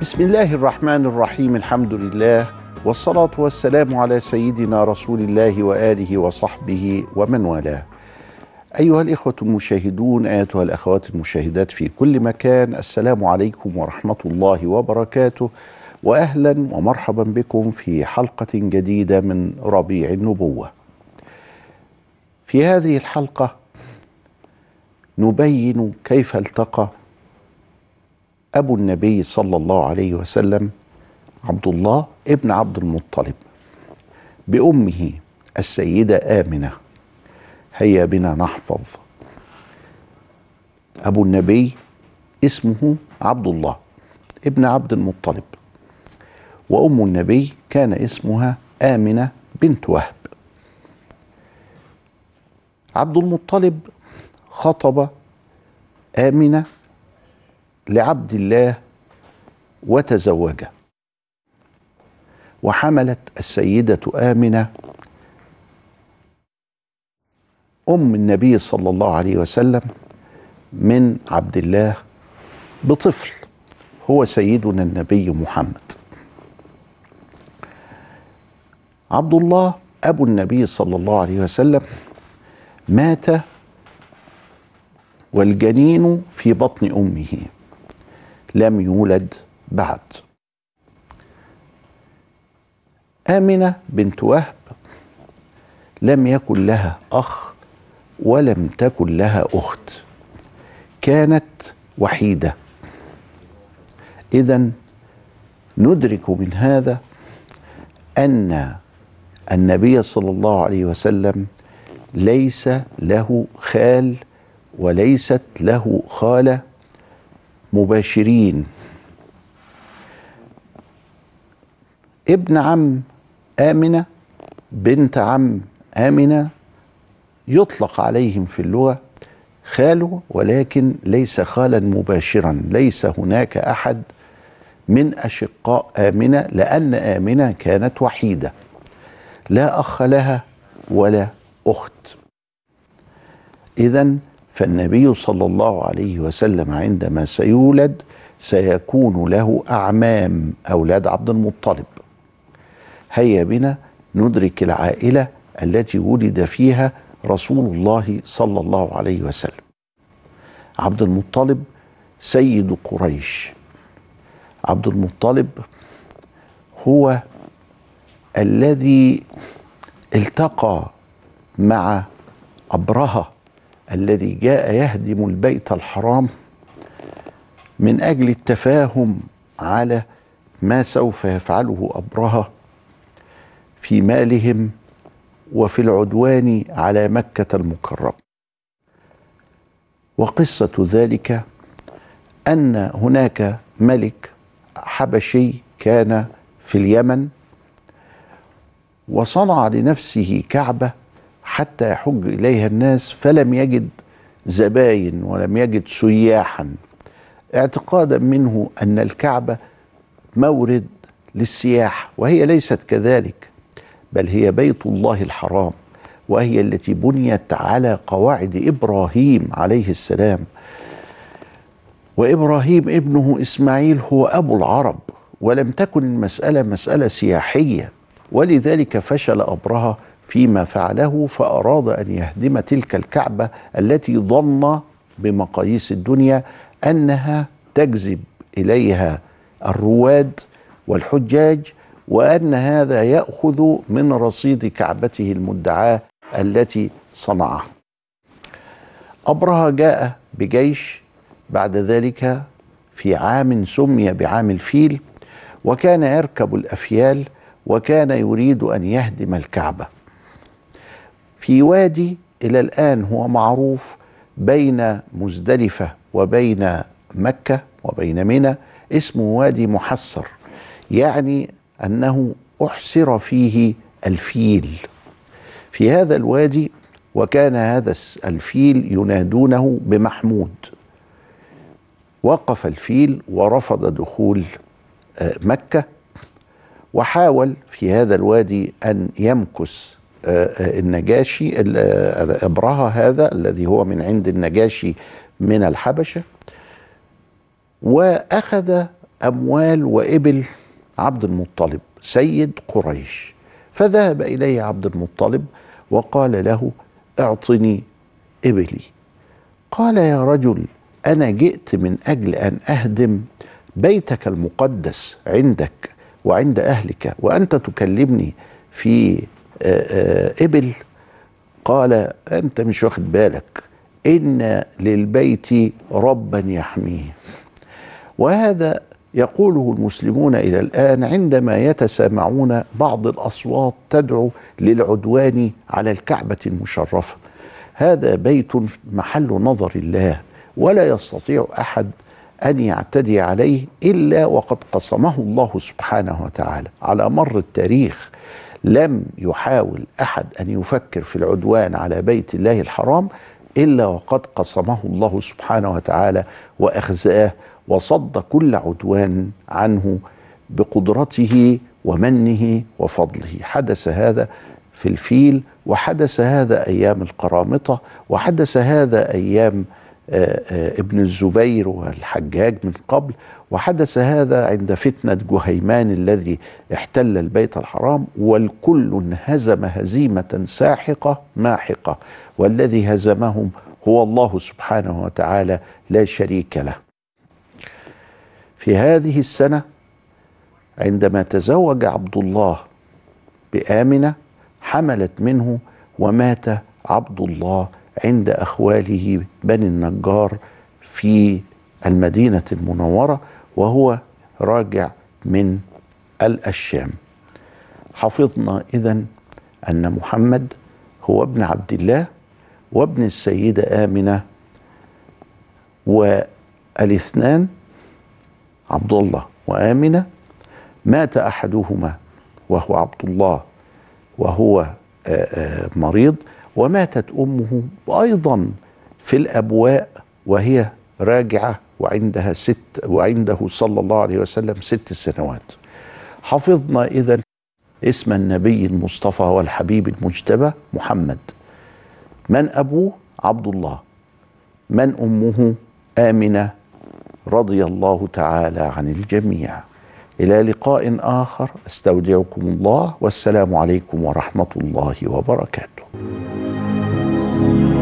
بسم الله الرحمن الرحيم الحمد لله والصلاة والسلام على سيدنا رسول الله وآله وصحبه ومن والاه. أيها الإخوة المشاهدون أيتها الأخوات المشاهدات في كل مكان السلام عليكم ورحمة الله وبركاته. وأهلا ومرحبا بكم في حلقة جديدة من ربيع النبوة. في هذه الحلقة نبين كيف التقى أبو النبي صلى الله عليه وسلم عبد الله ابن عبد المطلب بأمه السيدة آمنة. هيا بنا نحفظ. أبو النبي اسمه عبد الله ابن عبد المطلب وأم النبي كان اسمها آمنة بنت وهب. عبد المطلب خطب آمنة لعبد الله وتزوجه. وحملت السيدة آمنة أم النبي صلى الله عليه وسلم من عبد الله بطفل هو سيدنا النبي محمد. عبد الله أبو النبي صلى الله عليه وسلم مات والجنين في بطن أمه. لم يولد بعد. آمنة بنت وهب لم يكن لها أخ ولم تكن لها أخت. كانت وحيدة. إذا ندرك من هذا أن النبي صلى الله عليه وسلم ليس له خال وليست له خالة مباشرين. ابن عم آمنة بنت عم آمنة يطلق عليهم في اللغة. خاله ولكن ليس خالا مباشرا. ليس هناك أحد من أشقاء آمنة لأن آمنة كانت وحيدة. لا أخ لها ولا أخت. إذا فالنبي صلى الله عليه وسلم عندما سيولد سيكون له أعمام أولاد عبد المطلب. هيا بنا ندرك العائلة التي ولد فيها رسول الله صلى الله عليه وسلم. عبد المطلب سيد قريش. عبد المطلب هو الذي التقى مع أبرهة الذي جاء يهدم البيت الحرام من أجل التفاهم على ما سوف يفعله أبرهة في مالهم وفي العدوان على مكة المكرمة. وقصة ذلك أن هناك ملك حبشي كان في اليمن وصنع لنفسه كعبة حتى يحج إليها الناس فلم يجد زباين ولم يجد سياحا. اعتقادا منه أن الكعبة مورد للسياحة وهي ليست كذلك بل هي بيت الله الحرام وهي التي بنيت على قواعد إبراهيم عليه السلام. وإبراهيم ابنه إسماعيل هو أبو العرب ولم تكن المسألة مسألة سياحية ولذلك فشل ابرهه فيما فعله فأراد أن يهدم تلك الكعبة التي ظن بمقاييس الدنيا أنها تجذب إليها الرواد والحجاج وأن هذا يأخذ من رصيد كعبته المدعاة التي صنعها أبرهة جاء بجيش بعد ذلك في عام سمي بعام الفيل وكان يركب الأفيال وكان يريد أن يهدم الكعبة. في وادي إلى الآن هو معروف بين مزدلفة وبين مكة وبين منى اسمه وادي محسر يعني أنه احسر فيه الفيل. في هذا الوادي وكان هذا الفيل ينادونه بمحمود. وقف الفيل ورفض دخول مكة وحاول في هذا الوادي أن يمكث النجاشي ابرهه هذا الذي هو من عند النجاشي من الحبشة وأخذ أموال وإبل عبد المطلب سيد قريش. فذهب إليه عبد المطلب وقال له أعطني إبلي. قال يا رجل أنا جئت من أجل أن أهدم بيتك المقدس عندك وعند أهلك وأنت تكلمني في إبل قال أنت مش واخد بالك إن للبيت ربا يحميه. وهذا يقوله المسلمون إلى الآن عندما يتسامعون بعض الأصوات تدعو للعدوان على الكعبة المشرفة. هذا بيت محل نظر الله ولا يستطيع أحد أن يعتدي عليه إلا وقد قصمه الله سبحانه وتعالى. على مر التاريخ لم يحاول أحد أن يفكر في العدوان على بيت الله الحرام إلا وقد قصمه الله سبحانه وتعالى وأخزاه وصد كل عدوان عنه بقدرته ومنه وفضله. حدث هذا في الفيل وحدث هذا أيام القرامطة وحدث هذا أيام ابن الزبير والحجاج من قبل وحدث هذا عند فتنة جهيمان الذي احتل البيت الحرام والكل انهزم هزيمة ساحقة ماحقة والذي هزمهم هو الله سبحانه وتعالى لا شريك له. في هذه السنة عندما تزوج عبد الله بآمنة حملت منه ومات عبد الله عند أخواله بني النجار في المدينة المنورة وهو راجع من الشام حفظنا إذن أن محمد هو ابن عبد الله وابن السيدة آمنة والإثنان عبد الله وآمنة. مات أحدهما وهو عبد الله وهو مريض. وماتت أمه أيضا في الأبواء وهي راجعة وعندها ست وعنده صلى الله عليه وسلم ست سنوات. حفظنا إذا اسم النبي المصطفى والحبيب المجتبى محمد. من أبوه؟ عبد الله. من أمه؟ آمنة رضي الله تعالى عن الجميع. إلى لقاء آخر أستودعكم الله والسلام عليكم ورحمة الله وبركاته. you.